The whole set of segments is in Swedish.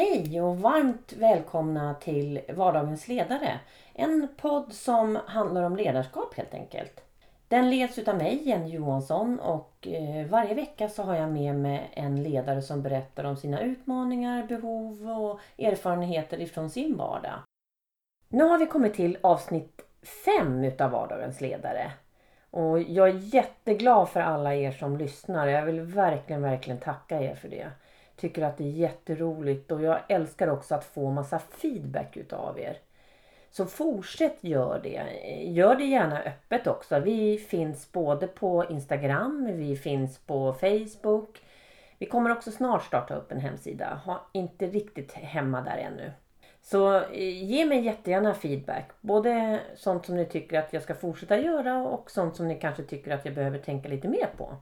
Hej och varmt välkomna till Vardagens ledare. En podd som handlar om ledarskap helt enkelt. Den leds utav mig, Jenny Johansson och eh, varje vecka så har jag med mig en ledare som berättar om sina utmaningar, behov och erfarenheter ifrån sin vardag. Nu har vi kommit till avsnitt 5 utav Vardagens ledare. Och jag är jätteglad för alla er som lyssnar. Jag vill verkligen, verkligen tacka er för det. Tycker att det är jätteroligt och jag älskar också att få massa feedback utav er. Så fortsätt gör det. Gör det gärna öppet också. Vi finns både på Instagram, vi finns på Facebook. Vi kommer också snart starta upp en hemsida. Har inte riktigt hemma där ännu. Så eh, ge mig jättegärna feedback. Både sånt som ni tycker att jag ska fortsätta göra och sånt som ni kanske tycker att jag behöver tänka lite mer på.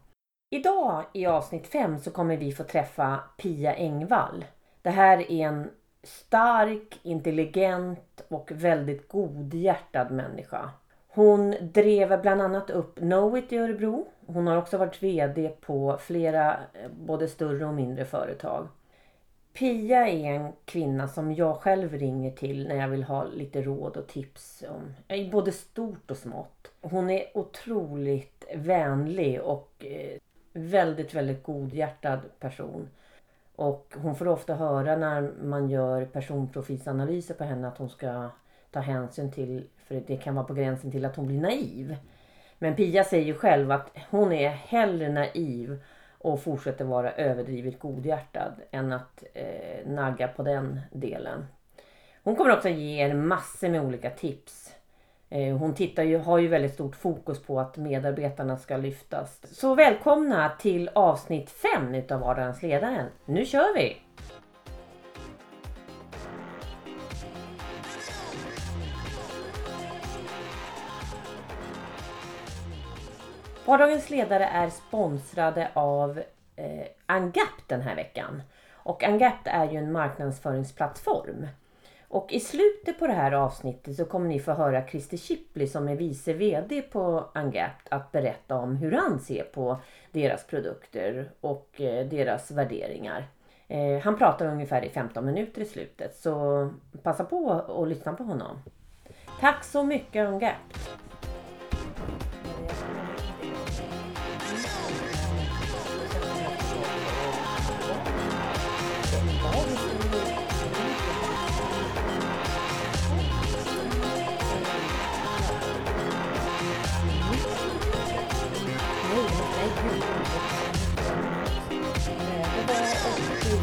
Idag i avsnitt 5 så kommer vi få träffa Pia Engvall. Det här är en stark, intelligent och väldigt godhjärtad människa. Hon drev bland annat upp Knowit i Örebro. Hon har också varit VD på flera både större och mindre företag. Pia är en kvinna som jag själv ringer till när jag vill ha lite råd och tips om både stort och smått. Hon är otroligt vänlig och eh, väldigt, väldigt godhjärtad person. Och hon får ofta höra när man gör personprofilsanalyser på henne att hon ska ta hänsyn till, för det kan vara på gränsen till att hon blir naiv. Men Pia säger ju själv att hon är hellre naiv och fortsätter vara överdrivet godhjärtad än att eh, nagga på den delen. Hon kommer också ge er massor med olika tips. Eh, hon tittar ju, har ju väldigt stort fokus på att medarbetarna ska lyftas. Så välkomna till avsnitt 5 utav Vardagens ledaren. Nu kör vi! Vardagens ledare är sponsrade av eh, Angap den här veckan. Och Angap är ju en marknadsföringsplattform. Och i slutet på det här avsnittet så kommer ni få höra Christer Chipley som är vice VD på Ungapped att berätta om hur han ser på deras produkter och eh, deras värderingar. Eh, han pratar ungefär i 15 minuter i slutet så passa på att lyssna på honom. Tack så mycket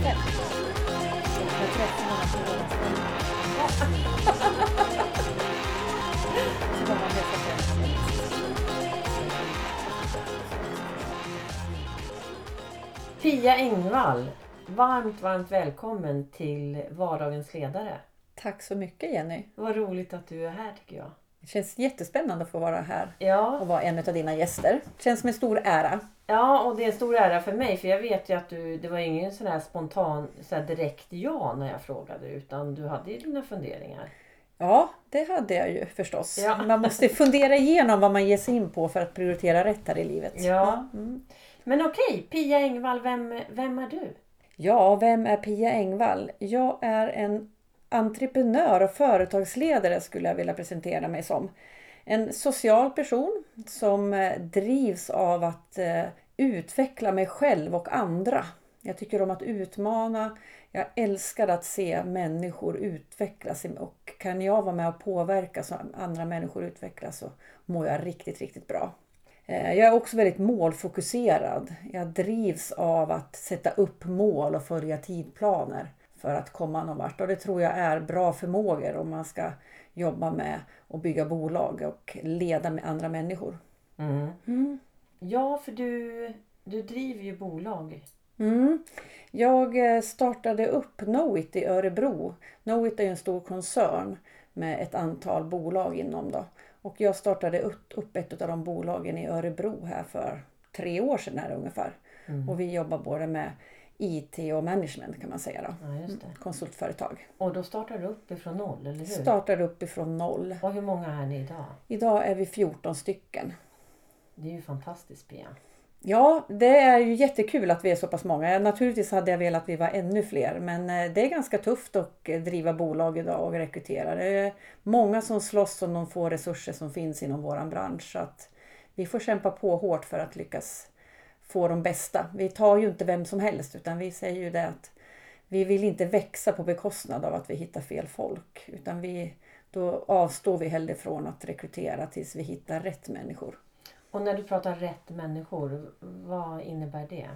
Pia Engvall, varmt, varmt välkommen till Vardagens ledare. Tack så mycket Jenny. Vad roligt att du är här tycker jag. Det känns jättespännande att få vara här ja. och vara en av dina gäster. Det känns som en stor ära. Ja, och det är en stor ära för mig för jag vet ju att du, det var ingen sån här spontan så här direkt ja när jag frågade utan du hade ju dina funderingar. Ja, det hade jag ju förstås. Ja. Man måste fundera igenom vad man ger sig in på för att prioritera rätt här i livet. Ja. Mm. Men okej, Pia Engvall, vem, vem är du? Ja, vem är Pia Engvall? Jag är en entreprenör och företagsledare skulle jag vilja presentera mig som. En social person som eh, drivs av att eh, utveckla mig själv och andra. Jag tycker om att utmana. Jag älskar att se människor utvecklas och kan jag vara med och påverka så att andra människor utvecklas så mår jag riktigt, riktigt bra. Eh, jag är också väldigt målfokuserad. Jag drivs av att sätta upp mål och följa tidplaner för att komma någon vart. Och det tror jag är bra förmågor om man ska jobba med att bygga bolag och leda med andra människor. Mm. Mm. Ja, för du, du driver ju bolag. Mm. Jag eh, startade upp Knowit i Örebro. Knowit är en stor koncern med ett antal bolag inom. Då. Och jag startade upp ett av de bolagen i Örebro här för tre år sedan här ungefär. Mm. Och vi jobbar både med IT och management kan man säga. Då. Ja, det. Konsultföretag. Och då startar du upp ifrån noll, eller hur? Startar upp ifrån noll. Och hur många är ni idag? Idag är vi 14 stycken. Det är ju fantastiskt Pia. Ja, det är ju jättekul att vi är så pass många. Naturligtvis hade jag velat att vi var ännu fler men eh, det är ganska tufft att eh, driva bolag idag och rekrytera. Det är många som slåss om de få resurser som finns inom vår bransch. Så att vi får kämpa på hårt för att lyckas få de bästa. Vi tar ju inte vem som helst utan vi säger ju det att vi vill inte växa på bekostnad av att vi hittar fel folk. Utan vi, då avstår vi hellre från att rekrytera tills vi hittar rätt människor. Och när du pratar rätt människor, vad innebär det?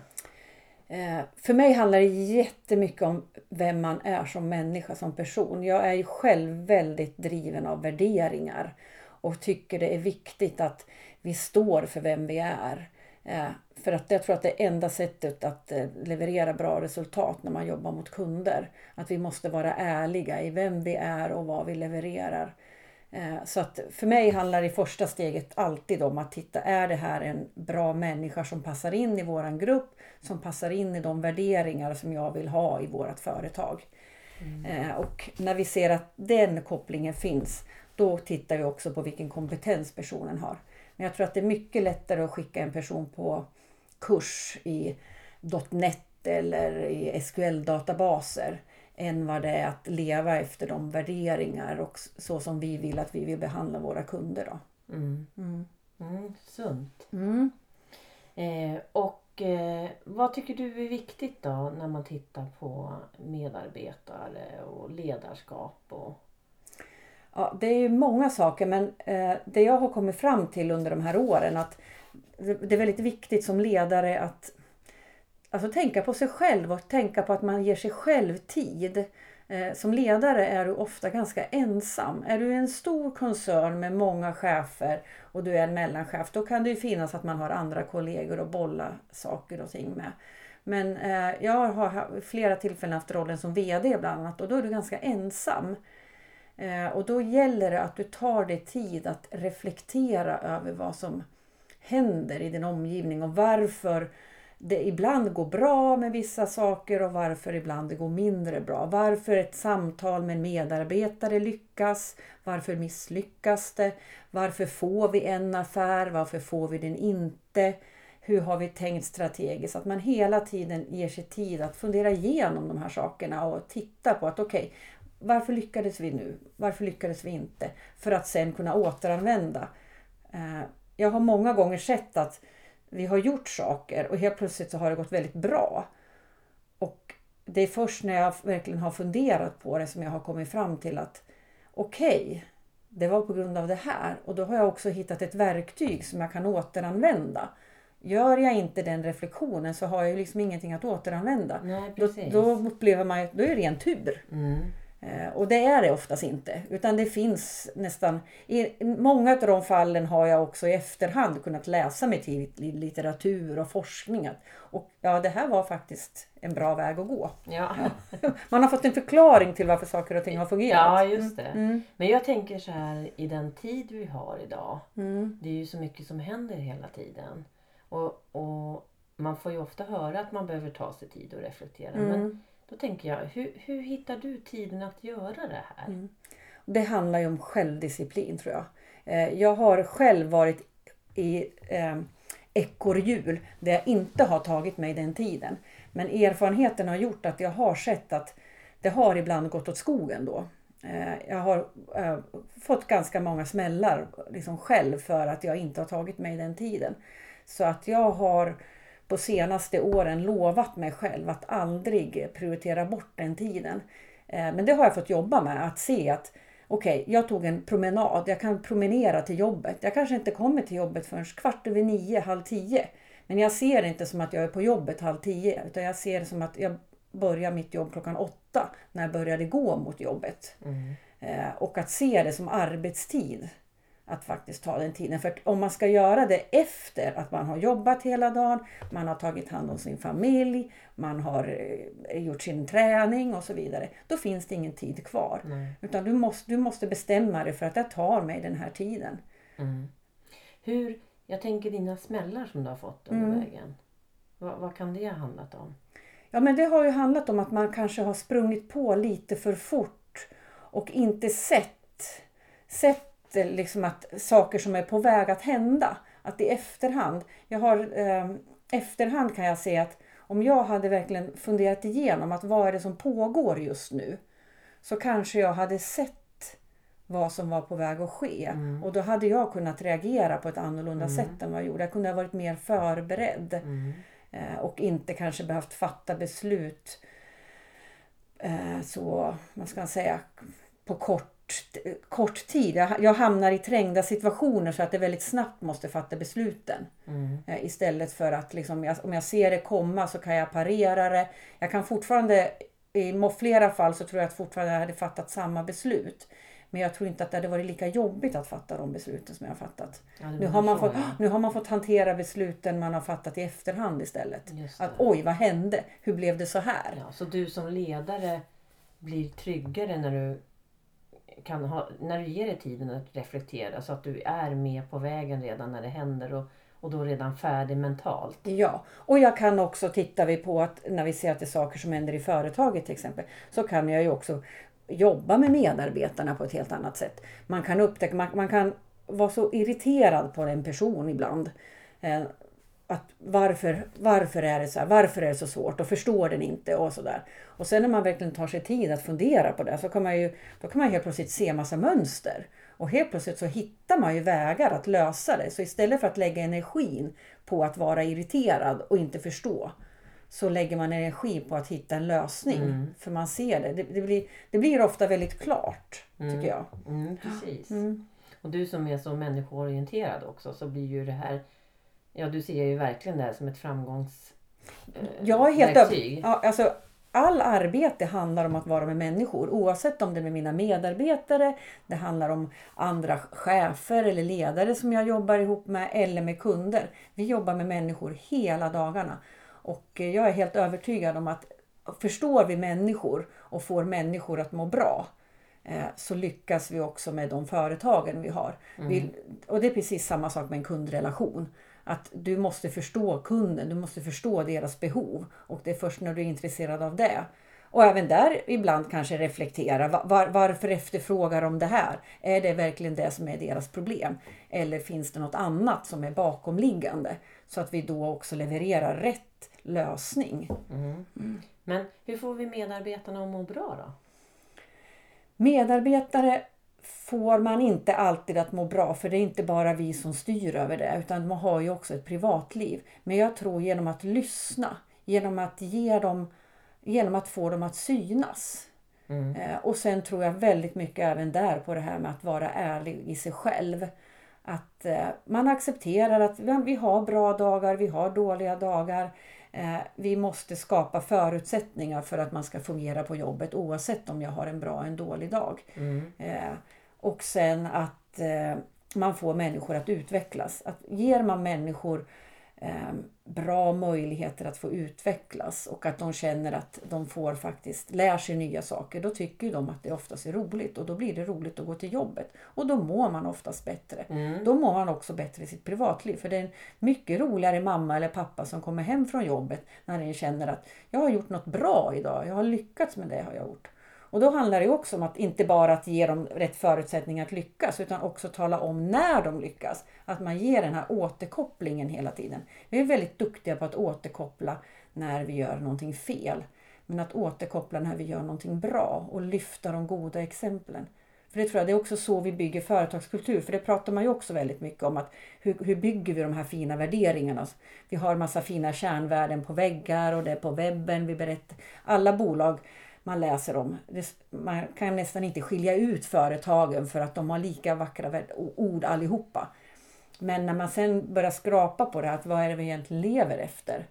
Eh, för mig handlar det jättemycket om vem man är som människa, som person. Jag är ju själv väldigt driven av värderingar och tycker det är viktigt att vi står för vem vi är. Eh, för att jag tror att det är enda sättet att eh, leverera bra resultat när man jobbar mot kunder. Att vi måste vara ärliga i vem vi är och vad vi levererar. Eh, så att för mig handlar det första steget alltid om att titta, är det här en bra människa som passar in i våran grupp, som passar in i de värderingar som jag vill ha i vårt företag. Mm. Och när vi ser att den kopplingen finns, då tittar vi också på vilken kompetens personen har. Men jag tror att det är mycket lättare att skicka en person på kurs i .NET eller i SQL-databaser än vad det är att leva efter de värderingar och så som vi vill att vi vill behandla våra kunder. Då. Mm. Mm. Mm, sunt. Mm. Eh, och eh, vad tycker du är viktigt då när man tittar på medarbetare och ledarskap? Och... Ja, det är många saker men eh, det jag har kommit fram till under de här åren att det är väldigt viktigt som ledare att alltså, tänka på sig själv och tänka på att man ger sig själv tid. Eh, som ledare är du ofta ganska ensam. Är du en stor koncern med många chefer och du är en mellanchef, då kan det ju finnas att man har andra kollegor att bolla saker och ting med. Men eh, jag har flera tillfällen haft rollen som VD bland annat och då är du ganska ensam. Eh, och då gäller det att du tar dig tid att reflektera över vad som händer i din omgivning och varför det ibland går bra med vissa saker och varför ibland det går mindre bra. Varför ett samtal med en medarbetare lyckas, varför misslyckas det? Varför får vi en affär, varför får vi den inte? Hur har vi tänkt strategiskt? Att man hela tiden ger sig tid att fundera igenom de här sakerna och titta på att okej, okay, varför lyckades vi nu? Varför lyckades vi inte? För att sen kunna återanvända. Eh, jag har många gånger sett att vi har gjort saker och helt plötsligt så har det gått väldigt bra. Och det är först när jag verkligen har funderat på det som jag har kommit fram till att okej, okay, det var på grund av det här och då har jag också hittat ett verktyg som jag kan återanvända. Gör jag inte den reflektionen så har jag liksom ingenting att återanvända. Nej, då, då upplever man då är det ren tur. Mm. Eh, och det är det oftast inte. Utan det finns nästan... I många av de fallen har jag också i efterhand kunnat läsa mig till litteratur och forskning. Och ja, det här var faktiskt en bra väg att gå. Ja. ja. Man har fått en förklaring till varför saker och ting har fungerat. Ja, just det. Mm. Men jag tänker så här i den tid vi har idag. Mm. Det är ju så mycket som händer hela tiden. Och, och man får ju ofta höra att man behöver ta sig tid och reflektera. Mm. Men då tänker jag, hur, hur hittar du tiden att göra det här? Mm. Det handlar ju om självdisciplin tror jag. Eh, jag har själv varit i eh, ekorrhjul där jag inte har tagit mig den tiden. Men erfarenheten har gjort att jag har sett att det har ibland gått åt skogen då. Eh, jag har eh, fått ganska många smällar liksom själv för att jag inte har tagit mig den tiden. Så att jag har på senaste åren lovat mig själv att aldrig prioritera bort den tiden. Eh, men det har jag fått jobba med, att se att okej, okay, jag tog en promenad, jag kan promenera till jobbet. Jag kanske inte kommer till jobbet förrän kvart över nio, halv tio. Men jag ser det inte som att jag är på jobbet halv tio, utan jag ser det som att jag börjar mitt jobb klockan åtta, när jag började gå mot jobbet. Mm. Eh, och att se det som arbetstid att faktiskt ta den tiden. För om man ska göra det efter att man har jobbat hela dagen, man har tagit hand om sin familj, man har eh, gjort sin träning och så vidare. Då finns det ingen tid kvar. Nej. Utan du måste, du måste bestämma dig för att jag tar mig den här tiden. Mm. Hur, jag tänker dina smällar som du har fått under mm. vägen. Vad, vad kan det ha handlat om? Ja men det har ju handlat om att man kanske har sprungit på lite för fort och inte sett, sett liksom att saker som är på väg att hända. Att i efterhand. Jag har eh, efterhand kan jag se att om jag hade verkligen funderat igenom att vad är det som pågår just nu. Så kanske jag hade sett vad som var på väg att ske. Mm. Och då hade jag kunnat reagera på ett annorlunda Mm. sätt än vad jag gjorde. Jag kunde ha varit mer förberedd. Mm. Eh, och inte kanske behövt fatta beslut eh, så, vad ska man säga, på kort, kort tid. Jag, jag hamnar i trängda situationer så att det väldigt snabbt måste fatta besluten. Mm. Eh, Istället för att liksom, jag, om jag ser det komma så kan jag parera det. Jag kan fortfarande, i flera fall så tror jag att fortfarande jag hade fattat samma beslut. Men jag tror inte att det hade varit lika jobbigt att fatta de besluten som jag har fattat. Ja, Nu har, man så, fått, ja. nu har man fått hantera besluten man har fattat i efterhand istället. Att oj, vad hände? Hur blev det så här? Ja, så du som ledare blir tryggare när du, kan ha, när du ger dig tiden att reflektera så att du är med på vägen redan när det händer och, och då redan färdig mentalt. Ja, och jag kan också, tittar vi på att när vi ser att det är saker som händer i företaget till exempel, så kan jag ju också jobba med medarbetarna på ett helt annat sätt. Man kan upptäcka, man, man kan vara så irriterad på en person ibland. Eh, att varför, varför är det så här? Varför är det så svårt? Och förstår den inte? Och så där. Och sen när man verkligen tar sig tid att fundera på det så kan man ju, då kan man helt plötsligt se massa mönster. Och helt plötsligt så hittar man ju vägar att lösa det. Så istället för att lägga energin på att vara irriterad och inte förstå så lägger man energi på att hitta en lösning. Mm. För man ser det. Det, det, blir, det blir ofta väldigt klart, tycker jag. Mm, precis. Mm. Och du som är så människoorienterad också så blir ju det här, ja du ser ju verkligen det här som ett framgångs eh, Jag är helt över... verktyg. ja, alltså, All arbete handlar om att vara med människor oavsett om det är med mina medarbetare, det handlar om andra chefer eller ledare som jag jobbar ihop med eller med kunder. Vi jobbar med människor hela dagarna. Och eh, jag är helt övertygad om att förstår vi människor och får människor att må bra eh, så lyckas vi också med de företagen vi har. Vi, och det är precis samma sak med en kundrelation. Att du måste förstå kunden, du måste förstå deras behov. Och det är först när du är intresserad av det. Och även där ibland kanske reflektera. va- Var, varför efterfrågar de det här? Är det verkligen det som är deras problem? Eller finns det något annat som är bakomliggande? Så att vi då också levererar rätt lösning. Mm. Men hur får vi medarbetarna att må bra då? Medarbetare får man inte alltid att må bra för det är inte bara vi som styr över det utan man har ju också ett privatliv. Men jag tror genom att lyssna, genom att ge dem, genom att få dem att synas. Mm. Eh, Och sen tror jag väldigt mycket även där på det här med att vara ärlig i sig själv. Att eh, man accepterar att vi- vi har bra dagar, vi har dåliga dagar. Eh, Vi måste skapa förutsättningar för att man ska fungera på jobbet oavsett om jag har en bra och en dålig dag. Mm. Eh, Och sen att eh, man får människor att utvecklas. Att ger man människor bra möjligheter att få utvecklas och att de känner att de får faktiskt lär sig nya saker. Då tycker de att det oftast är roligt och då blir det roligt att gå till jobbet. Och då mår man oftast bättre. Mm. Då mår man också bättre i sitt privatliv. För det är en mycket roligare mamma eller pappa som kommer hem från jobbet när den känner att jag har gjort något bra idag. Jag har lyckats med det har jag gjort. Och då handlar det också om att inte bara att ge dem rätt förutsättningar att lyckas utan också tala om när de lyckas. Att man ger den här återkopplingen hela tiden. Vi är väldigt duktiga på att återkoppla när vi gör någonting fel. Men att återkoppla när vi gör någonting bra och lyfta de goda exemplen. För det tror jag, det är också så vi bygger företagskultur. För det pratar man ju också väldigt mycket om. att Hur, hur bygger vi de här fina värderingarna? Vi har massa fina kärnvärden på väggar och det är på webben. Vi berättar, alla bolag man läser om. Man kan nästan inte skilja ut företagen för att de har lika vackra ord allihopa. Men när man sen börjar skrapa på det, att vad är det vi egentligen lever efter?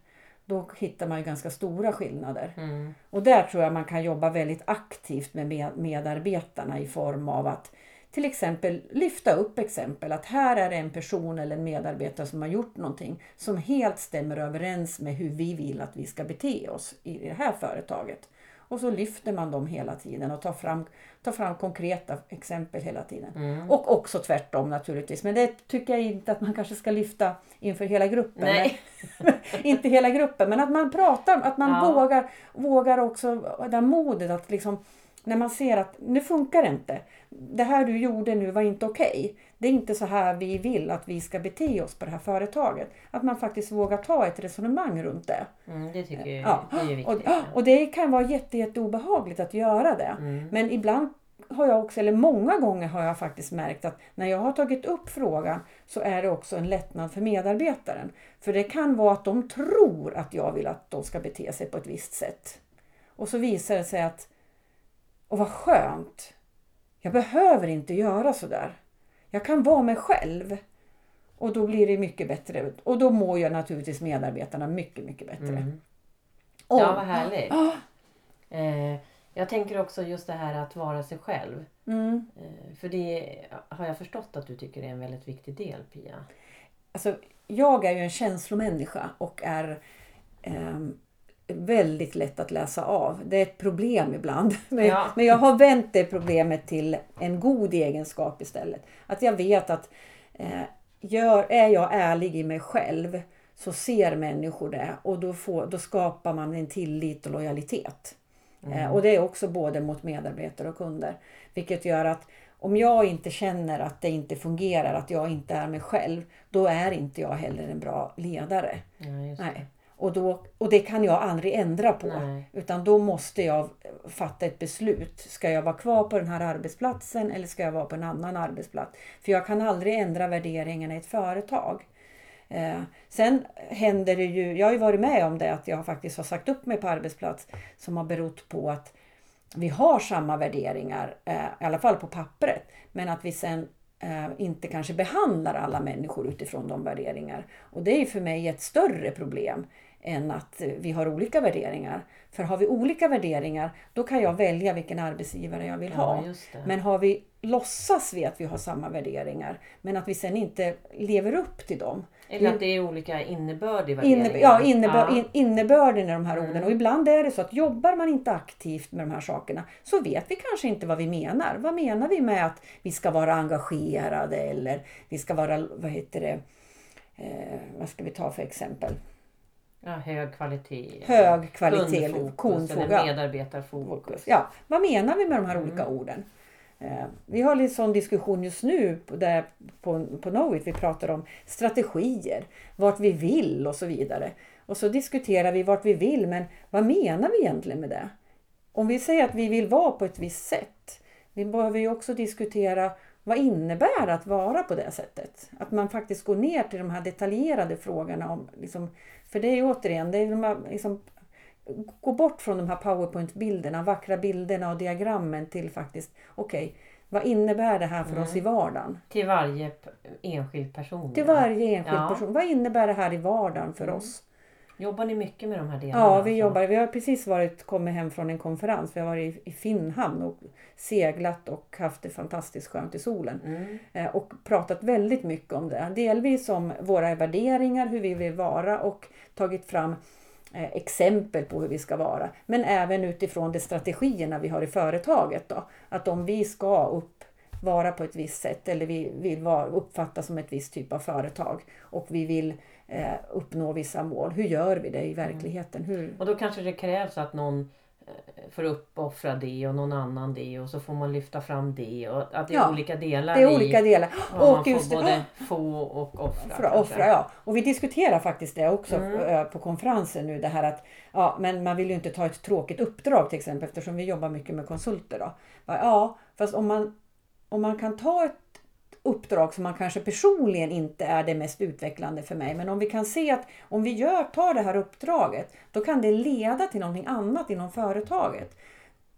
Då hittar man ju ganska stora skillnader. Mm. Och där tror jag man kan jobba väldigt aktivt med med- medarbetarna i form av att till exempel lyfta upp exempel att här är det en person eller en medarbetare som har gjort någonting som helt stämmer överens med hur vi vill att vi ska bete oss i det här företaget. Och så lyfter man dem hela tiden och tar fram, tar fram konkreta exempel hela tiden. Mm. Och också tvärtom naturligtvis. Men det tycker jag inte att man kanske ska lyfta inför hela gruppen. Nej. Men, inte hela gruppen, men att man pratar, att man Ja. vågar, vågar också det modet att liksom när man ser att nu funkar det inte. Det här du gjorde nu var inte okej. Det är inte så här vi vill att vi ska bete oss på det här företaget. Att man faktiskt vågar ta ett resonemang runt det. Mm, det tycker jag Ja, är viktigt. Och, och det kan vara jätte, jätte obehagligt att göra det. Mm. Men ibland har jag också, eller många gånger har jag faktiskt märkt att när jag har tagit upp frågan så är det också en lättnad för medarbetaren. För det kan vara att de tror att jag vill att de ska bete sig på ett visst sätt. Och så visar det sig att, och vad skönt, jag behöver inte göra sådär. Jag kan vara mig själv. Och då blir det mycket bättre. Och då mår ju naturligtvis medarbetarna mycket, mycket bättre. Mm. Och- Ja, vad härligt. Ah, Eh, jag tänker också just det här att vara sig själv. mm. Eh, för det har jag förstått att du tycker är en väldigt viktig del, Pia. Alltså, jag är ju en känslomänniska och är ehm, väldigt lätt att läsa av. Det är ett problem ibland. Men, Ja. men jag har vänt det problemet till en god egenskap istället. Att jag vet att eh, gör, är jag ärlig i mig själv så ser människor det och då, får, då skapar man en tillit och lojalitet. Eh, och det är också både mot medarbetare och kunder. Vilket gör att om jag inte känner att det inte fungerar, att jag inte är mig själv, då är inte jag heller en bra ledare. Ja. Nej. Och, då, och det kan jag aldrig ändra på. Nej. Utan då måste jag fatta ett beslut. Ska jag vara kvar på den här arbetsplatsen eller ska jag vara på en annan arbetsplats? För jag kan aldrig ändra värderingarna i ett företag. Eh, sen händer det ju, jag har ju varit med om det, att jag faktiskt har sagt upp mig på arbetsplats som har berott på att vi har samma värderingar, eh, i alla fall på pappret, men att vi sen eh, inte kanske behandlar alla människor utifrån de värderingar. Och det är för mig ett större problem än att eh, vi har olika värderingar. För har vi olika värderingar, då kan jag välja vilken arbetsgivare jag vill ha. Ja. Men har vi låtsas vi att vi har samma värderingar, men att vi sen inte lever upp till dem. Eller att det är olika innebörd i Inne, värderingarna. ja, innebör, Ja. In, innebörden i de här Mm. orden. Och ibland är det så att jobbar man inte aktivt med de här sakerna så vet vi kanske inte vad vi menar. Vad menar vi med att vi ska vara engagerade eller vi ska vara, vad heter det, eh, vad ska vi ta för exempel? Ja, hög kvalitet. Hög kvalitet, Kundfokus kundfokus, medarbetarfokus. Ja, vad menar vi med de här Mm. olika orden? Eh, Vi har en sån diskussion just nu där, på, på Knowit. Vi pratar om strategier, vart vi vill och så vidare. Och så diskuterar vi vart vi vill, men vad menar vi egentligen med det? Om vi säger att vi vill vara på ett visst sätt, vi behöver ju också diskutera vad innebär det att vara på det sättet? Att man faktiskt går ner till de här detaljerade frågorna. Om, liksom, för det är återigen, det är de här, liksom, gå bort från de här powerpoint-bilderna, vackra bilderna och diagrammen till faktiskt, okej, vad innebär det här för oss i vardagen? Till varje enskild person. Till varje enskild Ja. person. Vad innebär det här i vardagen för oss? Jobbar ni mycket med de här delarna? Ja, vi alltså? jobbar. Vi har precis varit, kommit hem från en konferens. Vi har varit i- Finnhamn och seglat och haft det fantastiskt skönt i solen. Mm. Eh, Och pratat väldigt mycket om det. Delvis om våra värderingar, hur vi vill vara och tagit fram eh, exempel på hur vi ska vara. Men även utifrån de strategierna vi har i företaget. Då. Att om vi ska upp, vara på ett visst sätt eller vi vill vara, uppfattas som ett visst typ av företag och vi vill eh, uppnå vissa mål. Hur gör vi det i verkligheten? Hur, Och då kanske det krävs att någon eh, får uppoffra det och någon annan det och så får man lyfta fram det och att det är Ja, olika delar det är i olika delar. man Och just får det, både få och offra. För offra, ja. Och vi diskuterar faktiskt det också Mm. eh, på konferensen nu. Det här att ja, men man vill ju inte ta ett tråkigt uppdrag till exempel eftersom vi jobbar mycket med konsulter. Då. Ja, fast om man, om man kan ta ett uppdrag som man kanske personligen inte är det mest utvecklande för mig. Men om vi kan se att om vi gör, tar det här uppdraget, då kan det leda till någonting annat inom företaget.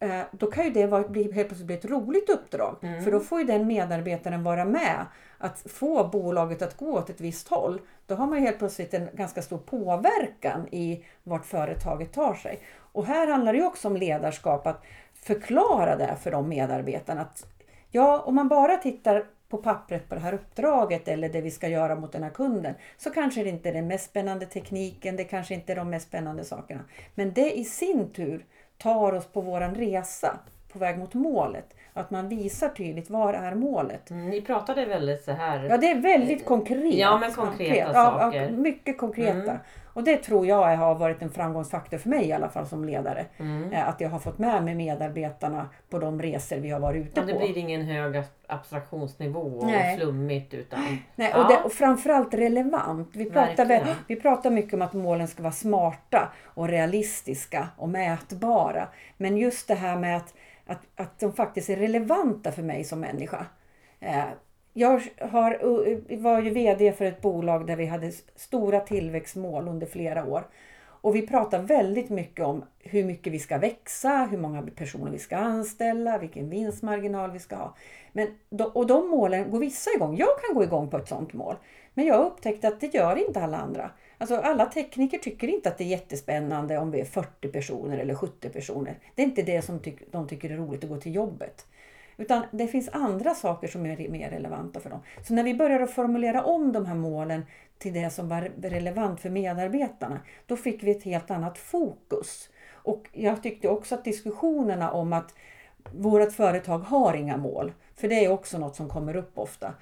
Eh, Då kan ju det vara, bli, helt plötsligt bli ett roligt uppdrag. Mm. För då får ju den medarbetaren vara med att få bolaget att gå åt ett visst håll. Då har man ju helt plötsligt en ganska stor påverkan i vart företaget tar sig. Och här handlar det också om ledarskap, att förklara det för de medarbetarna. Att, ja, om man bara tittar på pappret på det här uppdraget eller det vi ska göra mot den här kunden så kanske det inte är den mest spännande tekniken, det kanske inte är de mest spännande sakerna. Men det i sin tur tar oss på våran resa på väg mot målet. Att man visar tydligt, var är målet? Mm, ni pratade väldigt så här. Ja, det är väldigt konkret. Ja, men konkreta Ja, saker. Ja, mycket konkreta. Mm. Och det tror jag har varit en framgångsfaktor för mig i alla fall som ledare. Mm. Eh, Att jag har fått med mig medarbetarna på de resor vi har varit ute Ja, det på. blir ingen hög ab- abstraktionsnivå och Nej. flummigt utan Nej, Ja. och, det, och framförallt relevant. Vi pratar, väl, vi pratar mycket om att målen ska vara smarta och realistiska och mätbara. Men just det här med att, att, att de faktiskt är relevanta för mig som människa. Eh, jag har, var ju VD för ett bolag där vi hade stora tillväxtmål under flera år. Och vi pratar väldigt mycket om hur mycket vi ska växa, hur många personer vi ska anställa, vilken vinstmarginal vi ska ha. Men, de- och de målen går vissa igång. Jag kan gå igång på ett sånt mål. Men jag har upptäckt att det gör inte alla andra. Alltså alla tekniker tycker inte att det är jättespännande om vi är 40 personer eller 70 personer. Det är inte det som de tycker är roligt att gå till jobbet. Utan det finns andra saker som är mer relevanta för dem. Så när vi började att formulera om de här målen till det som var relevant för medarbetarna, då fick vi ett helt annat fokus. Och jag tyckte också att diskussionerna om att vårt företag har inga mål, för det är också något som kommer upp ofta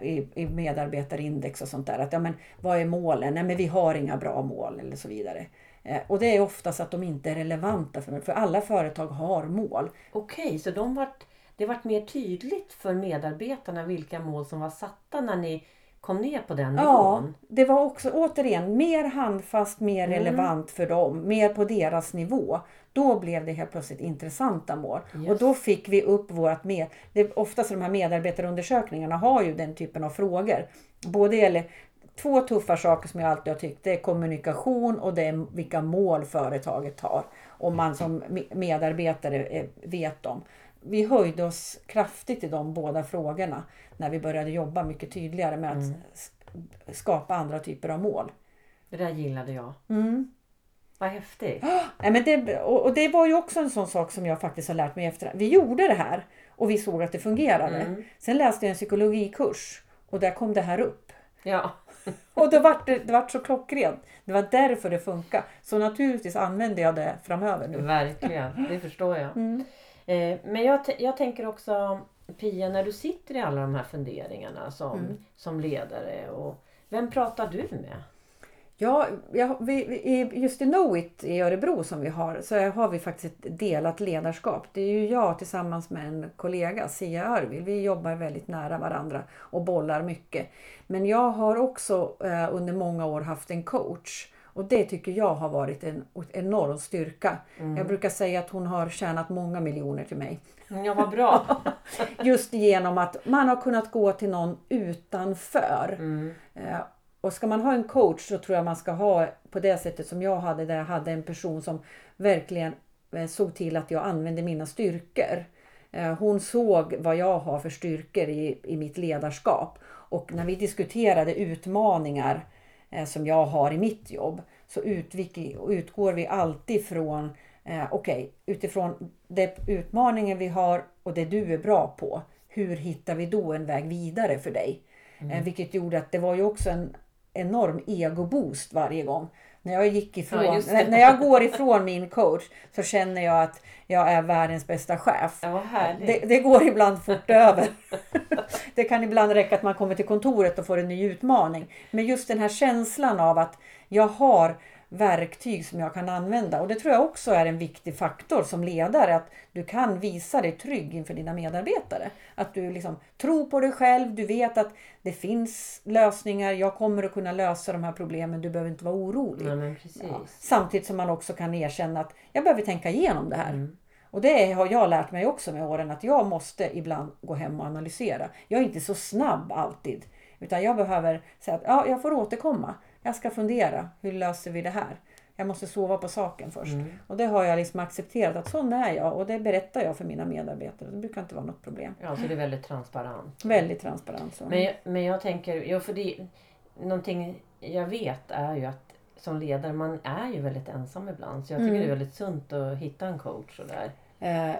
i, i medarbetarindex och sånt där. Att ja, men vad är målen? Nej, men vi har inga bra mål eller så vidare. Eh, och det är oftast att de inte är relevanta för, för alla företag har mål. Okej, så de vart, det vart mer tydligt för medarbetarna vilka mål som var satta när ni kom ner på den Ja, nivån? det var också återigen mer handfast, mer Mm. relevant för dem, mer på deras nivå. Då blev det helt plötsligt intressanta mål. Just. Och då fick vi upp vårt med. Det är oftast de här medarbetarundersökningarna har ju den typen av frågor. Både gäller två tuffa saker som jag alltid har tyckt. Det är kommunikation och det är vilka mål företaget har. Om man som me- medarbetare eh, vet dem. Vi höjde oss kraftigt i de båda frågorna när vi började jobba mycket tydligare med att s- skapa andra typer av mål. Det där gillade jag. Mm. Vad häftigt. Nej, men det, och det var ju också en sån sak som jag faktiskt har lärt mig efter. Vi gjorde det här och vi såg att det fungerade. Mm. Sen läste jag en psykologikurs och där kom det här upp. Ja, Och då vart det, det vart så klockrent. Det var därför det funkar. Så naturligtvis använder jag det framöver nu. verkligen. Det förstår jag. Mm. Eh, men jag, jag tänker också Pia, när du sitter i alla de här funderingarna som, Mm. som ledare. Och, vem pratar du med? Ja, jag, vi, vi- just i Knowit i Örebro som vi har så har vi faktiskt ett delat ledarskap. Det är ju jag tillsammans med en kollega, Sia Arvild. Vi jobbar väldigt nära varandra och bollar mycket. Men jag har också eh, under många år haft en coach. Och det tycker jag har varit en enorm styrka. Jag brukar säga att hon har tjänat många miljoner till mig. Ja, vad bra. Just genom att man har kunnat gå till någon utanför. Mm. Och ska man ha en coach så tror jag man ska ha på det sättet som jag hade där jag hade en person som verkligen eh, såg till att jag använde mina styrkor. Eh, Hon såg vad jag har för styrkor i, i mitt ledarskap. Och när vi diskuterade utmaningar eh, som jag har i mitt jobb så utgår vi alltid från eh, okej, utifrån det utmaningen vi har och det du är bra på. Hur hittar vi då en väg vidare för dig? Eh, vilket gjorde att det var ju också en enorm egoboost varje gång. När jag, gick ifrån, Ja, när, när jag går ifrån min coach så känner jag att jag är världens bästa chef. Ja. Det, det går ibland fort över. Det kan ibland räcka att man kommer till kontoret och får en ny utmaning. Men just den här känslan av att jag har verktyg som jag kan använda. Och det tror jag också är en viktig faktor som ledare. Att du kan visa dig trygg inför dina medarbetare. Att du liksom tror på dig själv. Du vet att det finns lösningar. Jag kommer att kunna lösa de här problemen. Du behöver inte vara orolig. Precis. Ja. Samtidigt som man också kan erkänna att jag behöver tänka igenom det här. Mm. Och det har jag lärt mig också med åren att jag måste ibland gå hem och analysera. Jag är inte så snabb alltid. Utan jag behöver säga att ja, jag får återkomma. Jag ska fundera. Hur löser vi det här? Jag måste sova på saken först. Mm. Och det har jag liksom accepterat att sån är jag. Och det berättar jag för mina medarbetare. Det brukar inte vara något problem. Ja, så det är väldigt transparent. Väldigt transparent. Så. Men, jag- men jag tänker, ja, för det, någonting jag vet är ju att som ledare, man är ju väldigt ensam ibland. Så jag tycker Mm. det är väldigt sunt att hitta en coach sådär. Eh,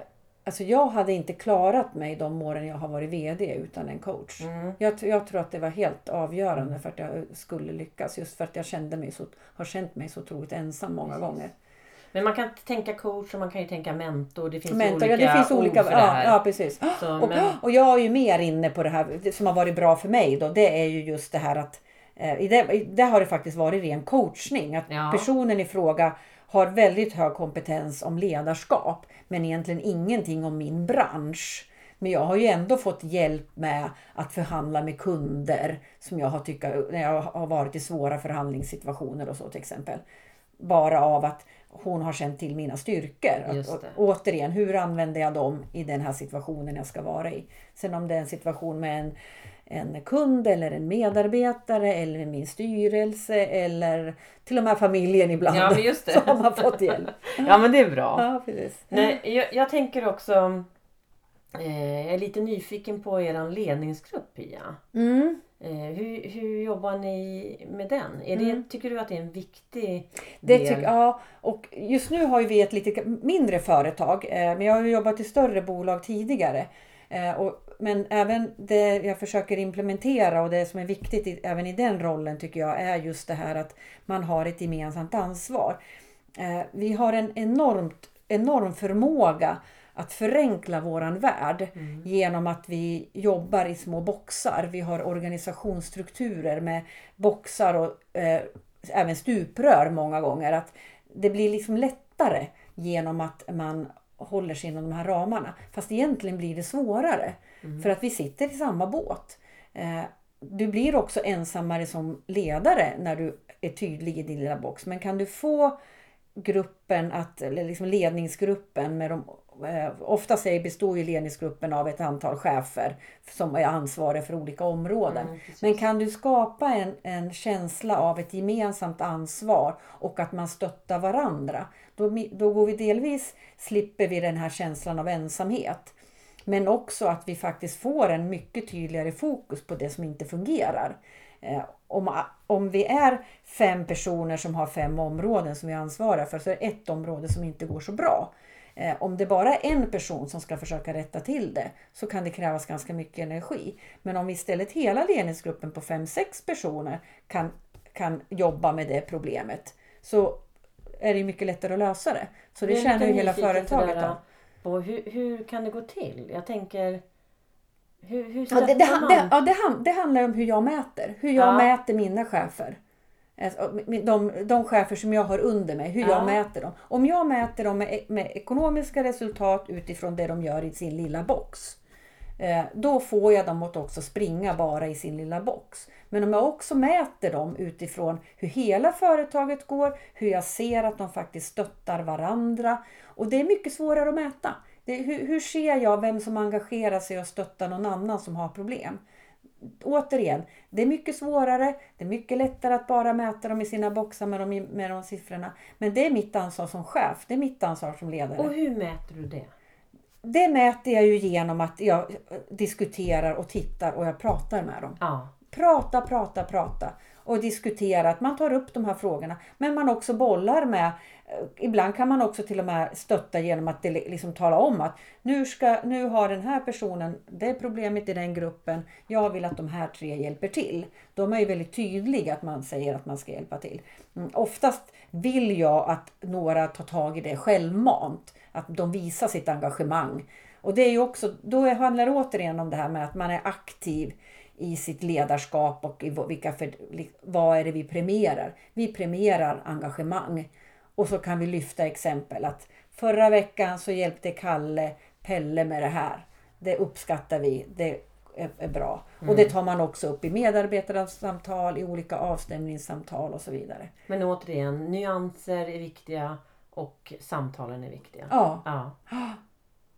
alltså jag hade inte klarat mig de åren jag har varit VD utan en coach. Mm. Jag, jag tror att det var helt avgörande för att jag skulle lyckas. Just för att jag kände mig så, har känt mig så otroligt ensam många Precis. gånger. Men man kan tänka coach och man kan ju tänka mentor. Det finns Mentor, olika ja, det finns ord olika. för det Ja, här. ja, precis. Så, Och, men, och jag är ju mer inne på det här det som har varit bra för mig då. Det är ju just det här att Eh, det, det har det faktiskt varit ren coachning. Att Ja. personen i fråga har väldigt hög kompetens om ledarskap men egentligen ingenting om min bransch. Men jag har ju ändå fått hjälp med att förhandla med kunder som jag har tyckt när jag har varit i svåra förhandlingssituationer och så till exempel. Bara av att hon har känt till mina styrkor. Att, återigen, hur använder jag dem i den här situationen jag ska vara i? Sen om det är en situation med en, en kund eller en medarbetare eller min styrelse eller till och med familjen ibland. Ja, men just det. Så har man fått hjälp. Ja men det är bra. Ja, precis. Nej, jag, jag tänker också... Eh, jag är lite nyfiken på er ledningsgrupp Pia. Mm. Eh, hur, hur jobbar ni med den? Är det, Tycker du att det är en viktig Det del? tycker, ja, och just nu har vi ett lite mindre företag. Eh, men jag har jobbat i större bolag tidigare. Eh, och, men även det jag försöker implementera och det som är viktigt i, även i den rollen tycker jag är just det här att man har ett gemensamt ansvar. Eh, vi har en enormt, enorm förmåga att förenkla våran värld genom att vi jobbar i små boxar. Vi har organisationsstrukturer med boxar och eh, även stuprör många gånger. Att det blir liksom lättare genom att man håller sig inom de här ramarna. Fast egentligen blir det svårare. För att vi sitter i samma båt. Eh, du blir också ensammare som ledare när du är tydlig i din lilla box. Men kan du få gruppen, att, eller liksom ledningsgruppen med de eh, Ofta består ju ledningsgruppen av ett antal chefer som är ansvariga för olika områden. Mm. Men kan du skapa en, en känsla av ett gemensamt ansvar och att man stöttar varandra. Då, då går vi delvis, slipper vi den här känslan av ensamhet. Men också att vi faktiskt får en mycket tydligare fokus på det som inte fungerar. Eh, om, om vi är fem personer som har fem områden som vi ansvarar för så är det ett område som inte går så bra. Eh, om det bara är en person som ska försöka rätta till det så kan det krävas ganska mycket energi. Men om vi istället hela ledningsgruppen på fem sex personer kan, kan jobba med det problemet så är det mycket lättare att lösa det. Så det känner ju hela företaget då. På hur, hur kan det gå till? Jag tänker... Hur, hur Ja, det, det, man? ja, det, det handlar om hur jag mäter. Hur jag Ja. mäter mina chefer. Alltså, De, de chefer som jag har under mig, hur Ja. jag mäter dem. Om jag mäter dem med, med ekonomiska resultat utifrån det de gör i sin lilla box. Eh, då får jag dem att också springa bara i sin lilla box. Men om jag också mäter dem utifrån hur hela företaget går, hur jag ser att de faktiskt stöttar varandra. Och det är mycket svårare att mäta. Det, hur, hur ser jag vem som engagerar sig och stöttar någon annan som har problem? Återigen, det är mycket svårare. Det är mycket lättare att bara mäta dem i sina boxar med de, med de siffrorna. Men det är mitt ansvar som chef. Det är mitt ansvar som ledare. Och hur mäter du det? Det mäter jag ju genom att jag diskuterar och tittar och jag pratar med dem. Ja. Prata, prata, prata. Och diskutera att man tar upp de här frågorna. Men man också bollar med. eh, Ibland kan man också till och med stötta genom att det liksom tala om att nu, ska, nu har den här personen det problemet i den gruppen. Jag vill att de här tre hjälper till. De är ju väldigt tydliga att man säger att man ska hjälpa till. Mm, oftast vill jag att några tar tag i det självmant. Att de visar sitt engagemang. Och det är ju också, då handlar det återigen om det här med att man är aktiv i sitt ledarskap och i vilka för, vad är det vi premierar. Vi premierar engagemang. Och så kan vi lyfta exempel att förra veckan så hjälpte Kalle Pelle med det här. Det uppskattar vi. Det är, bra. Och det tar man också upp i medarbetarsamtal, i olika avstämningssamtal och så vidare. Men återigen, nyanser är viktiga och samtalen är viktiga. Ja. Ja.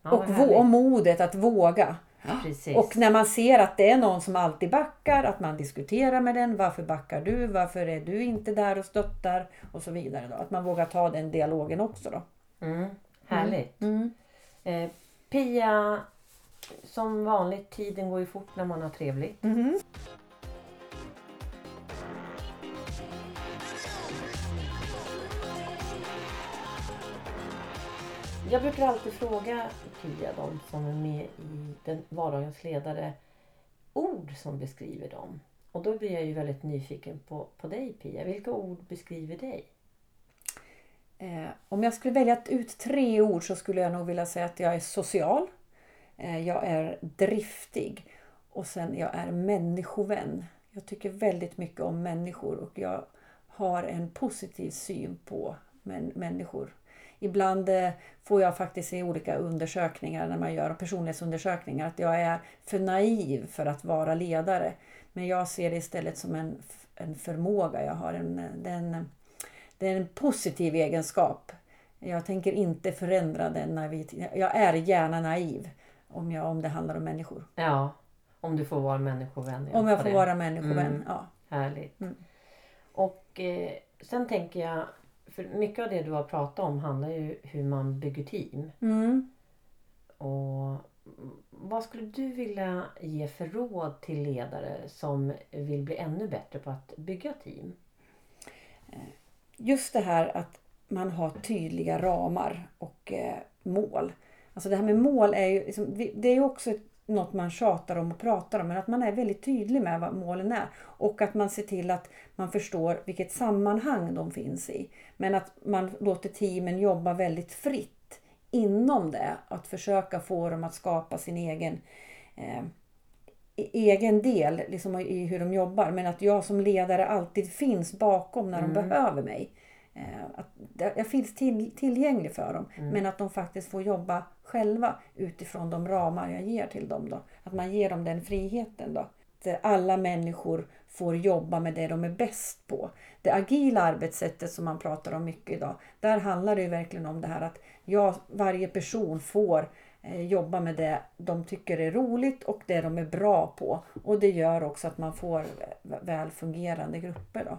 Ja, och, vå- och modet att våga. Precis. Och när man ser att det är någon som alltid backar, att man diskuterar med den. Varför backar du? Varför är du inte där och stöttar? Och så vidare. Då. Att man vågar ta den dialogen också. Då. Mm, härligt. Mm. Eh, Pia, som vanligt, tiden går ju fort när man har trevligt. Jag brukar alltid fråga Pia, de som är med i den vardagens ledare, ord som beskriver dem. Och då blir jag ju väldigt nyfiken på, på dig Pia. Vilka ord beskriver dig? Eh, om jag skulle välja ut tre ord så skulle jag nog vilja säga att jag är social. Eh, jag är driftig. Och sen jag är människovän. Jag tycker väldigt mycket om människor och jag har en positiv syn på män, människor. Ibland eh, får jag faktiskt i olika undersökningar när man gör personlighetsundersökningar att jag är för naiv för att vara ledare. Men jag ser det istället som en, en förmåga jag har. En, den, det är en positiv egenskap. Jag tänker inte förändra den. Jag är gärna naiv om, jag, om det handlar om människor. Ja, om du får vara människovän. Om jag får det. vara människovän, mm. ja. Härligt. Mm. Och eh, sen tänker jag, för mycket av det du har pratat om handlar ju hur man bygger team. Mm. Och vad skulle du vilja ge för råd till ledare som vill bli ännu bättre på att bygga team? Just det här att man har tydliga ramar och eh, mål. Alltså det här med mål är ju liksom, det är också något man tjatar om och pratar om. Men att man är väldigt tydlig med vad målen är. Och att man ser till att man förstår vilket sammanhang de finns i. Men att man låter teamen jobba väldigt fritt inom det. Att försöka få dem att skapa sin egen eh, egen del liksom i hur de jobbar. Men att jag som ledare alltid finns bakom när mm. de behöver mig. Eh, att jag finns till, tillgänglig för dem. Mm. Men att de faktiskt får jobba själva utifrån de ramar jag ger till dem. Då. Att man ger dem den friheten. Då. Att alla människor får jobba med det de är bäst på. Det agila arbetssättet som man pratar om mycket idag. Där handlar det verkligen om det här att jag, varje person får eh, jobba med det de tycker är roligt och det de är bra på. Och det gör också att man får väl fungerande grupper. Då.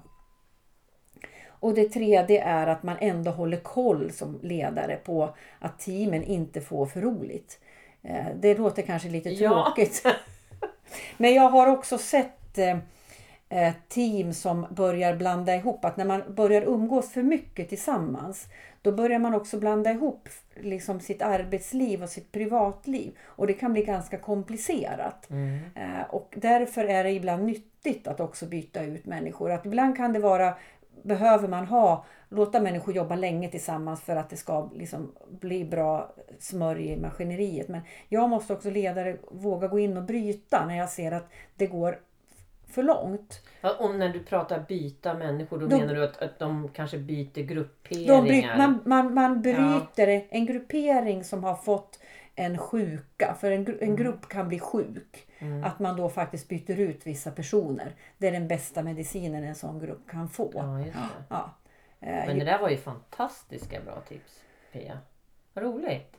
Och det tredje är att man ändå håller koll som ledare på att teamen inte får för roligt. Eh, det låter kanske lite tråkigt. Ja. Men jag har också sett eh, team som börjar blanda ihop. Att när man börjar umgås för mycket tillsammans då börjar man också blanda ihop liksom sitt arbetsliv och sitt privatliv. Och det kan bli ganska komplicerat. Mm. Eh, och därför är det ibland nyttigt att också byta ut människor. Att ibland kan det vara behöver man ha, låta människor jobba länge tillsammans för att det ska liksom bli bra smörj i maskineriet. Men jag måste också ledare våga gå in och bryta när jag ser att det går för långt. Ja, och när du pratar byta människor då, då menar du att, att de kanske byter grupperingar? Bryter, man, man, man bryter ja. en gruppering som har fått en sjuka. För en, en mm. grupp kan bli sjuk. Mm. Att man då faktiskt byter ut vissa personer. Det är den bästa medicinen en sån grupp kan få. Ja. Ja. Men det där var ju fantastiska bra tips Pia. Vad roligt.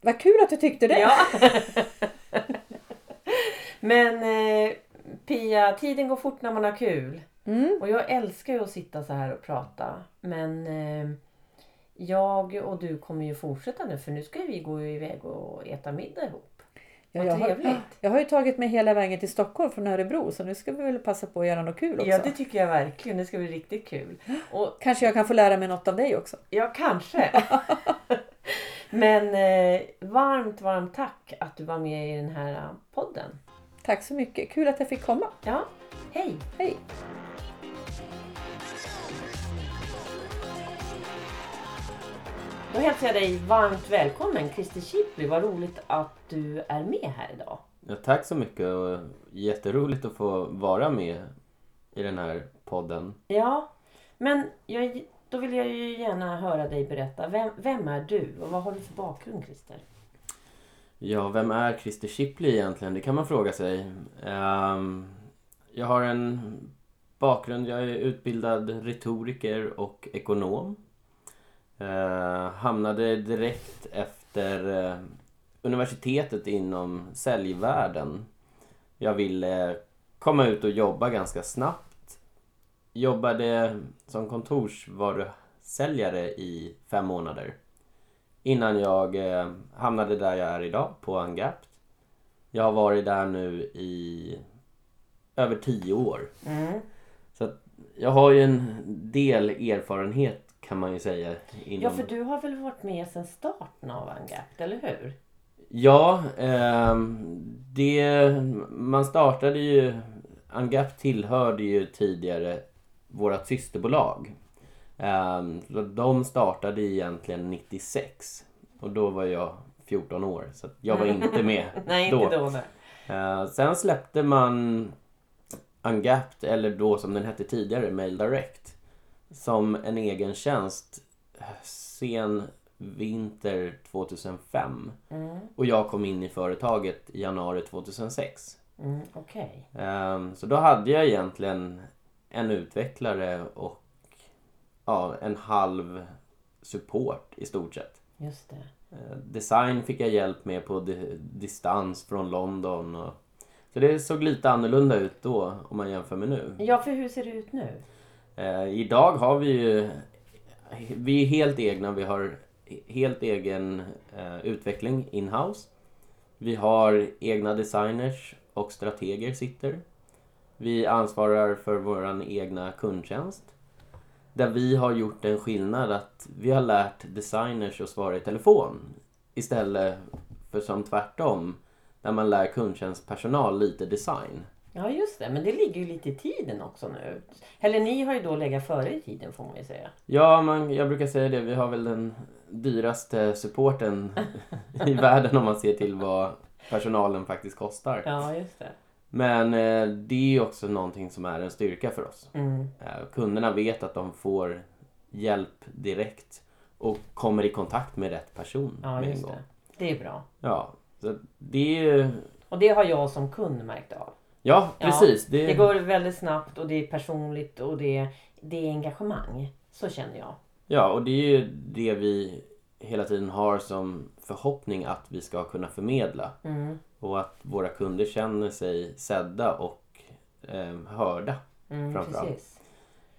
Vad kul att du tyckte det. Ja. Men eh, Pia, tiden går fort när man har kul. Mm. Och jag älskar ju att sitta så här och prata. Men eh, jag och du kommer ju fortsätta nu för nu ska vi gå iväg och äta middag ihop. Ja, jag, har, jag har ju tagit mig hela vägen till Stockholm från Örebro så nu ska vi väl passa på att göra något kul också. Ja det tycker jag verkligen. Det ska bli riktigt kul. Och, kanske jag kan få lära mig något av dig också. Ja kanske. Men eh, varmt varmt tack att du var med i den här podden. Tack så mycket. Kul att jag fick komma. Ja. Hej. Hej. Då hälsar jag dig varmt välkommen Christer Shipley. Vad roligt att du är med här idag. Ja, tack så mycket och jätteroligt att få vara med i den här podden. Ja, men jag, då vill jag ju gärna höra dig berätta. Vem, vem är du och vad har du för bakgrund Christer? Ja, vem är Christer Shipley egentligen? Det kan man fråga sig. Um, jag har en bakgrund, jag är utbildad retoriker och ekonom. Eh, hamnade direkt efter eh, universitetet inom säljvärlden. Jag ville komma ut och jobba ganska snabbt. Jobbade som kontorsvarusäljare i fem månader. Innan jag eh, hamnade där jag är idag, på Angapt. Jag har varit där nu i över tio år. Mm. Så jag har ju en del erfarenhet kan man ju säga. Inom... Ja, för du har väl varit med sedan starten av Angapt, eller hur? Ja, eh, det, man startade ju... Angapt tillhörde ju tidigare vårt systerbolag. Eh, de startade egentligen 96 och då var jag 14 år så jag var inte med nej, då. Inte då nej. Eh, sen släppte man Ungapped, eller då som den hette tidigare, Mail Direct, som en egen tjänst sen vinter 2005. Mm. Och jag kom in i företaget i januari 2006. Mm, Okej. Ehm, Så då hade jag egentligen en utvecklare och ja, en halv support i stort sett. Just det. Eh, Design fick jag hjälp med på di- distans från London. Och... Så det såg lite annorlunda ut då om man jämför med nu. Ja, för hur ser det ut nu? Eh, idag har vi ju... Vi är helt egna. Vi har helt egen eh, utveckling in-house. Vi har egna designers och strateger sitter. Vi ansvarar för vår egna kundtjänst. Där vi har gjort en skillnad att vi har lärt designers att svara i telefon. Istället för som tvärtom. Där man lär kundtjänstpersonal lite design. Ja, just det. Men det ligger ju lite i tiden också nu. Eller ni har ju då legat före i tiden får man ju säga. Ja, man, jag brukar säga det. Vi har väl den dyraste supporten i världen om man ser till vad personalen faktiskt kostar. Ja, just det. Men eh, det är ju också någonting som är en styrka för oss. Mm. Eh, kunderna vet att de får hjälp direkt och kommer i kontakt med rätt person Ja, med en gång. det. Det är bra. Ja, så det är ju... Och det har jag som kund märkt av. Ja, Ja, precis. Det går väldigt snabbt och det är personligt och det, det är engagemang. Så känner jag. Ja, och det är ju det vi hela tiden har som förhoppning att vi ska kunna förmedla. Mm. Och att våra kunder känner sig sedda och eh, hörda. Mm, Framförallt. precis.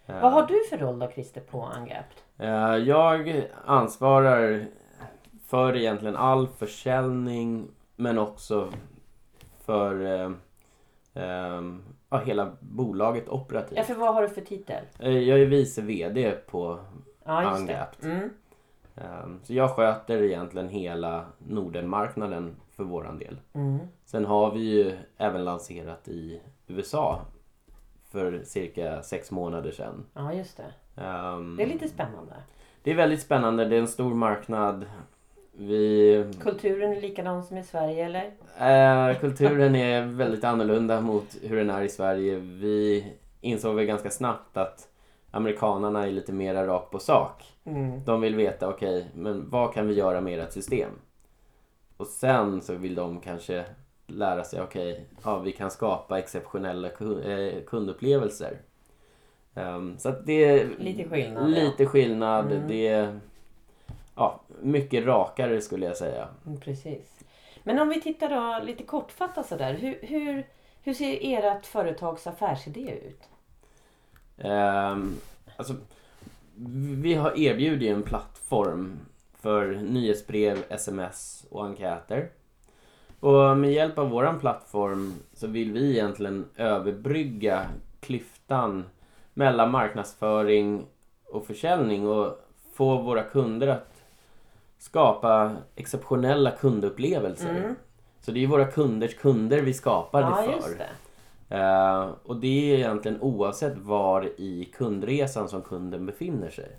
Eh, Vad har du för roll då Christer på Ungapped? eh, jag ansvarar för egentligen all försäljning men också för eh, eh, ja, hela bolaget operativt. Ja, för vad har du för titel? Eh, Jag är vice VD på Ja, det. Mm. Ehm, Så jag sköter egentligen hela Nordenmarknaden för våran del. Mm. Sen har vi ju även lanserat i USA för cirka sex månader sedan. Ja, just det. Ehm, Det är lite spännande. det är väldigt spännande. Det är en stor marknad. Vi, Kulturen är likadan som i Sverige eller? eh, kulturen är väldigt annorlunda mot hur den är i Sverige. Vi insåg väl ganska snabbt att amerikanarna är lite mera rakt på sak. Mm. De vill veta, okej, men vad kan vi göra med ert system? Och sen så vill de kanske lära sig, okej, ja, vi kan skapa exceptionella eh, kundupplevelser. Ehm, så att det är Lite skillnad, Lite skillnad. Mm. Det är ja, mycket rakare skulle jag säga. Mm, precis. Men om vi tittar då lite kortfattat sådär. Hur, hur, hur ser ert företags affärsidé ut? Ehm, alltså, vi har erbjudit en plattform för nyhetsbrev, sms och enkäter. Och med hjälp av våran plattform så vill vi egentligen överbrygga klyftan mellan marknadsföring och försäljning och få våra kunder att skapa exceptionella kundupplevelser. Mm. Så det är våra kunders kunder vi skapar Ja, det för. det. Eh, och det är egentligen oavsett var i kundresan som kunden befinner sig.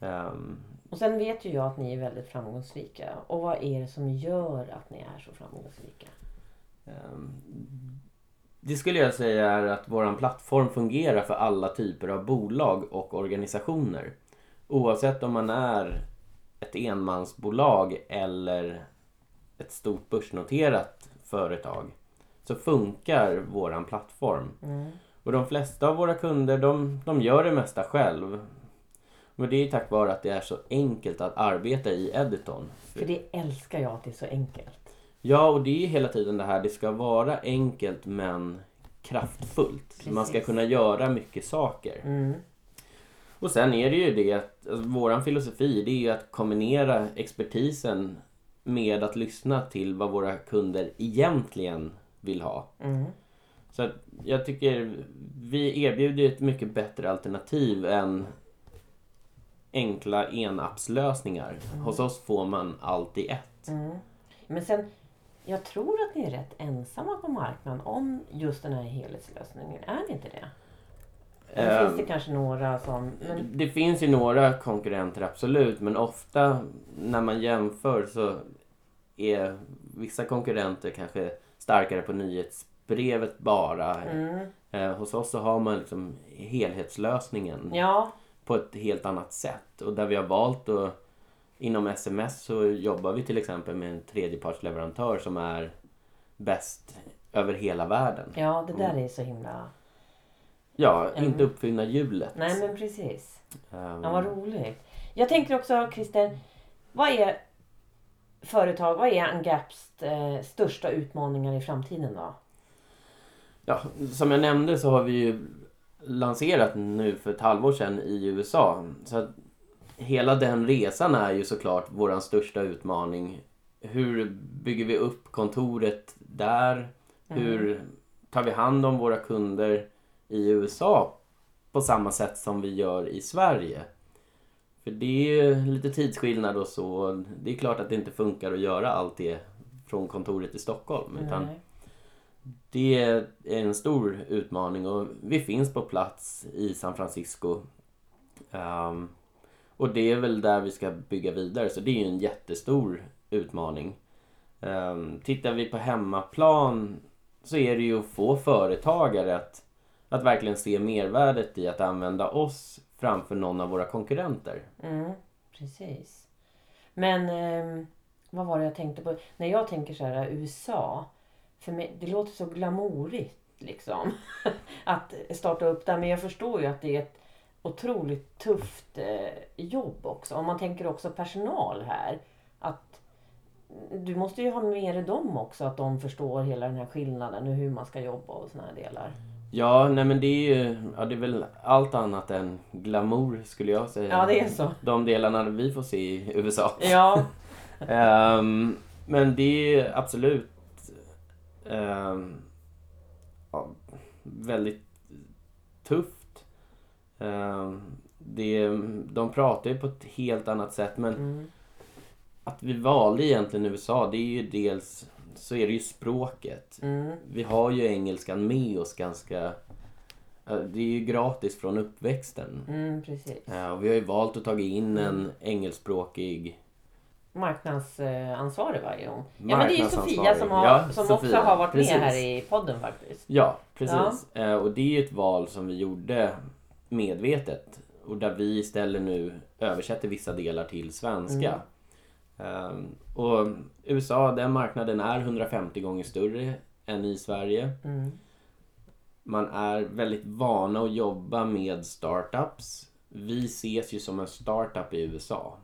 Ehm, Och sen vet ju jag att ni är väldigt framgångsrika. Och vad är det som gör att ni är så framgångsrika? ehm, det skulle jag säga är att vår plattform fungerar för alla typer av bolag och organisationer. Oavsett om man är ett enmansbolag eller ett stort börsnoterat företag så funkar våran plattform. Mm. Och de flesta av våra kunder de, de gör det mesta själv. Men det är tack vare att det är så enkelt att arbeta i Editon. För det älskar jag att det är så enkelt. Ja, och det är hela tiden det här. Det ska vara enkelt men kraftfullt. Man ska Precis. kunna göra mycket saker. Mm. Och sen är det ju det att alltså, våran filosofi det är ju att kombinera expertisen med att lyssna till vad våra kunder egentligen vill ha. Mm. Så att jag tycker vi erbjuder ett mycket bättre alternativ än enkla enappslösningar. Hos oss får man allt i ett. Mm. Men sen, jag tror att ni är rätt ensamma på marknaden om just den här helhetslösningen. Är ni inte det? Ehm, finns det kanske några som... Men, Det finns ju några konkurrenter absolut men ofta när man jämför så är vissa konkurrenter kanske starkare på brevet bara. Mm. Eh, hos oss så har man liksom helhetslösningen Ja, på ett helt annat sätt. Och där vi har valt att inom sms så jobbar vi till exempel med en tredjepartsleverantör som är bäst över hela världen. ja, det där är så himla... Ja, Mm. inte uppfinna hjulet. Nej, men precis. Ehm, Ja, vad roligt. Jag tänker också, Christer, vad är företag, vad är Angaps eh, största utmaningar i framtiden då? Ja, som jag nämnde så har vi ju lanserat nu för ett halvår sedan i USA. Så att hela den resan är ju såklart vår största utmaning. Hur bygger vi upp kontoret där? Hur tar vi hand om våra kunder i USA på samma sätt som vi gör i Sverige? För det är ju lite tidsskillnad och så. Det är klart att det inte funkar att göra allt det från kontoret i Stockholm. Utan Nej. det är en stor utmaning och vi finns på plats i San Francisco. Ehm, och det är väl där vi ska bygga vidare så det är ju en jättestor utmaning. Um, tittar vi på hemmaplan så är det ju att få företagare att, att verkligen se mervärdet i att använda oss framför någon av våra konkurrenter. Mm, precis. Men eh, vad var det jag tänkte på? När jag tänker så här USA. För mig, det låter så glamourigt liksom. att starta upp där. Men jag förstår ju att det är ett otroligt tufft eh, jobb också. Om man tänker också personal här. Att du måste ju ha med dig dem också. Att de förstår hela den här skillnaden och hur man ska jobba och såna här delar. Ja, nej men det är ju ja, det är väl allt annat än glamour skulle jag säga. Ja, det är så. De delarna vi får se i USA. Ja, Ehm, men det är absolut ehm, ja, väldigt tufft. Ehm, det, de pratar ju på ett helt annat sätt men mm, att vi valde egentligen USA det är ju dels så är det ju språket. mm, Vi har ju engelskan med oss ganska det är ju gratis från uppväxten. mm, precis. Och vi har ju valt att ta in en engelskspråkig marknadsansvarig varje gång. Ja men det är ju Sofia som, har, Ja, som Sofia, också har varit precis. med här i podden faktiskt. Ja, precis. Eh, och det är ju ett val som vi gjorde medvetet. Och där vi istället nu översätter vissa delar till svenska. Eh, och USA, den marknaden är 150 gånger större än i Sverige. Mm. Man är väldigt vana att jobba med startups. Vi ses ju som en startup i USA.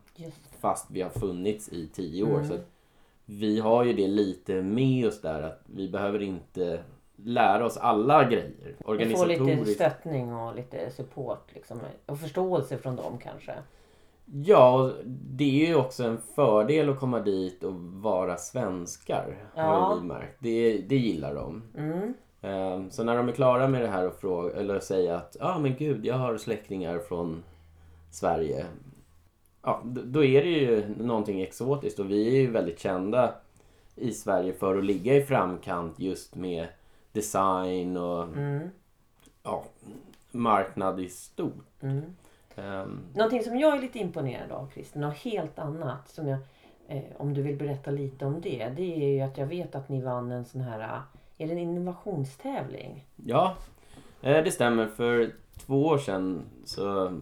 Fast vi har funnits i tio år. Mm. Så vi har ju det lite med oss där att vi behöver inte lära oss alla grejer. Vi får lite Organisatoriskt. stöttning och lite support liksom. Och förståelse från dem kanske. Ja, och det är ju också en fördel att komma dit och vara svenskar. Har Ja. ju vi märkt. Det, det gillar de. Mm. Ehm, Så när de är klara med det här och fråga, eller säga att ja ah, men gud, jag har släktingar från Sverige. Ja, då är det ju någonting exotiskt och vi är ju väldigt kända i Sverige för att ligga i framkant just med design och Mm. ja, marknad i stort. Mm. Ehm, Någonting som jag är lite imponerad av Christer, något helt annat som jag, eh, om du vill berätta lite om det. Det är ju att jag vet att ni vann en sån här, eh, är det en innovationstävling? Ja, eh, det stämmer. För två år sedan så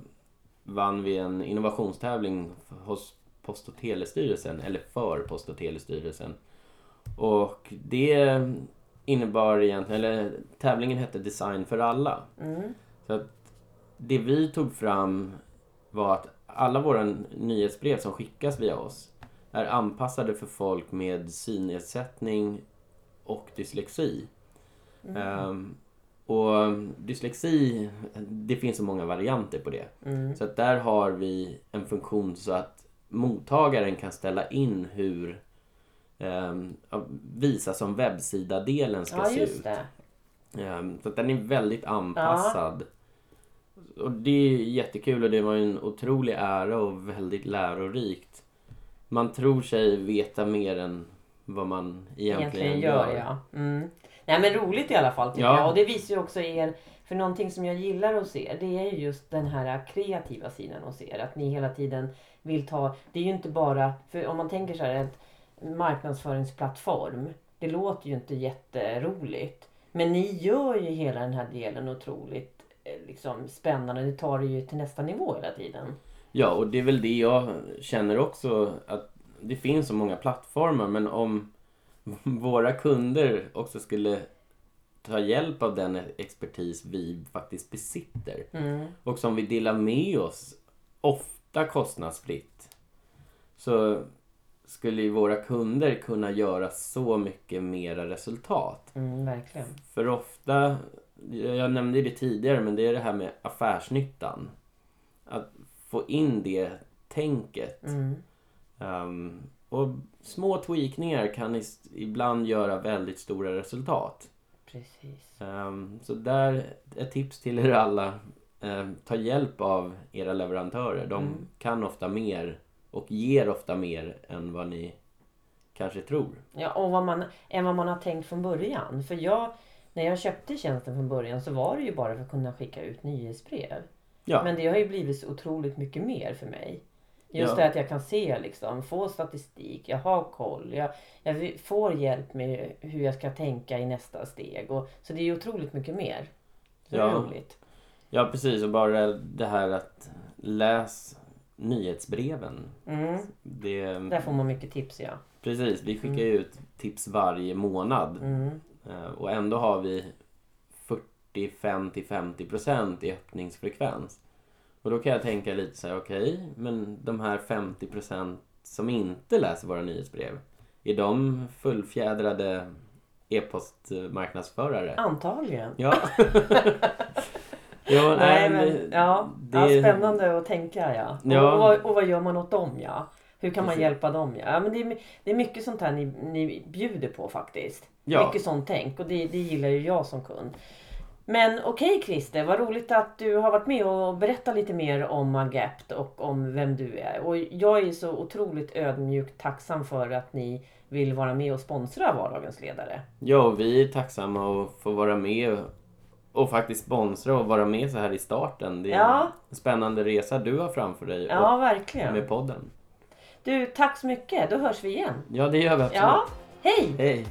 vann vi en innovationstävling hos Post och telestyrelsen, eller för Post och telestyrelsen. Och det innebar egentligen, eller tävlingen hette Design för alla. Mm. Så att det vi tog fram var att alla våra nyhetsbrev som skickas via oss är anpassade för folk med synnedsättning och dyslexi. Ehm, och dyslexi, det finns så många varianter på det. Mm. Så att där har vi en funktion så att mottagaren kan ställa in hur ja, visa som webbsida-delen ska Ja se ut. Ehm, Så att den är väldigt anpassad. Och det är jättekul och det var en otrolig ära och väldigt lärorikt. Man tror sig veta mer än vad man egentligen, Egentligen gör ja. Mm. Nej men roligt i alla fall tycker Ja. jag. Och det visar ju också er, för någonting som jag gillar hos er det är ju just den här kreativa sidan hos er. Att ni hela tiden vill ta, det är ju inte bara, för om man tänker så här, en marknadsföringsplattform. Det låter ju inte jätteroligt. Men ni gör ju hela den här delen otroligt liksom, spännande. Ni tar det ju till nästa nivå hela tiden. Ja, och det är väl det jag känner också att det finns så många plattformar men om våra kunder också skulle ta hjälp av den expertis vi faktiskt besitter Mm. och som vi delar med oss ofta kostnadsfritt så skulle ju våra kunder kunna göra så mycket mera resultat. Mm, verkligen. För ofta, jag nämnde det tidigare, men det är det här med affärsnyttan. Att få in det tänket. Mm. Ehm, och små tweakningar kan ibland göra väldigt stora resultat. Precis. Ehm, så där, ett tips till er alla. ehm, ta hjälp av era leverantörer. De Mm. kan ofta mer och ger ofta mer än vad ni kanske tror. Ja, och vad man, än vad man har tänkt från början. För jag, när jag köpte tjänsten från början så var det ju bara för att kunna skicka ut nyhetsbrev. Ja, Men det har ju blivit så otroligt mycket mer för mig. Just Ja. det att jag kan se liksom, få statistik, jag har koll, jag, jag får hjälp med hur jag ska tänka i nästa steg. Och, så det är ju otroligt mycket mer. Så Det är Ja. roligt. ja, precis. Och bara det här att läs nyhetsbreven. Mm. Det, Där får man mycket tips ja. Precis, vi skickar ju ut tips varje månad. Mm. Eh, Och ändå har vi 45 till 50 procent i öppningsfrekvens. Och då kan jag tänka lite så här, okej, men de här 50 procent som inte läser våra nyhetsbrev, är de fullfjädrade e-postmarknadsförare? Antagligen. Ja. ja, Nej, men ja, det- ja, spännande att tänka ja. Ja. Och, vad, och vad gör man åt dem ja? Hur kan man hjälpa dem ja men det, är, det är mycket sånt här ni, ni bjuder på faktiskt. Ja. Mycket sånt tänk och det, det gillar ju jag som kund. Men okej Christer, vad roligt att du har varit med och berättat lite mer om Agapt och om vem du är. Och jag är så otroligt ödmjukt tacksam för att ni vill vara med och sponsra Vardagens ledare. Ja, och vi är tacksamma att få vara med och, faktiskt sponsra och vara med så här i starten. Det är Ja. en spännande resa du har framför dig Ja, verkligen. med podden. Du, tack så mycket. Då hörs vi igen. Ja, det gör vi absolut. Ja, hej! Hej!